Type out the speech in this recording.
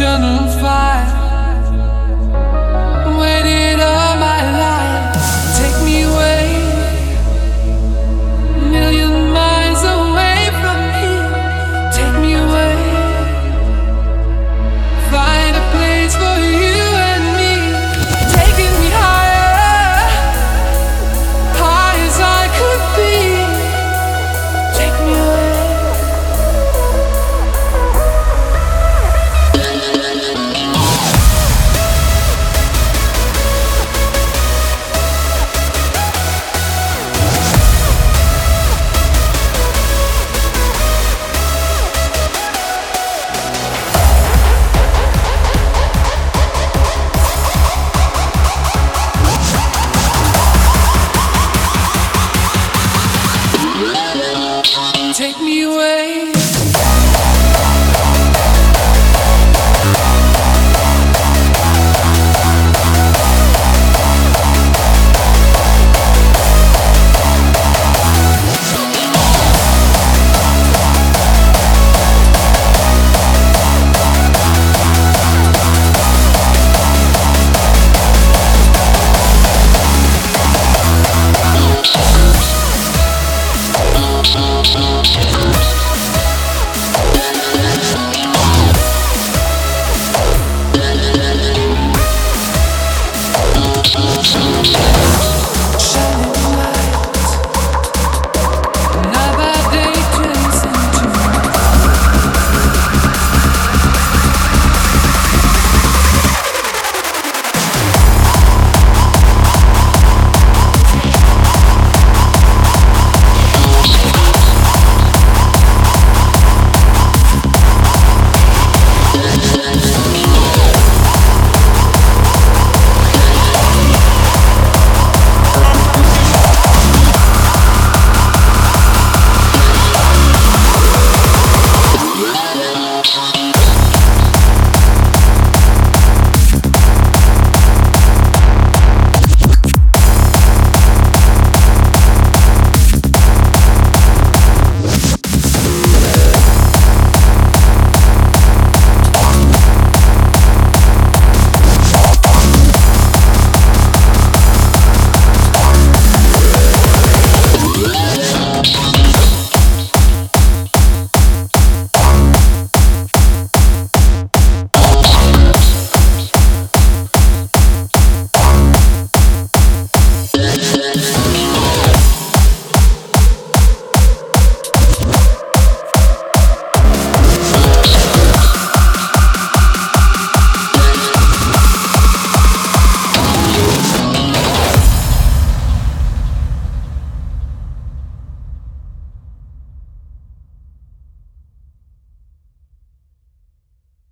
ocean of take me away.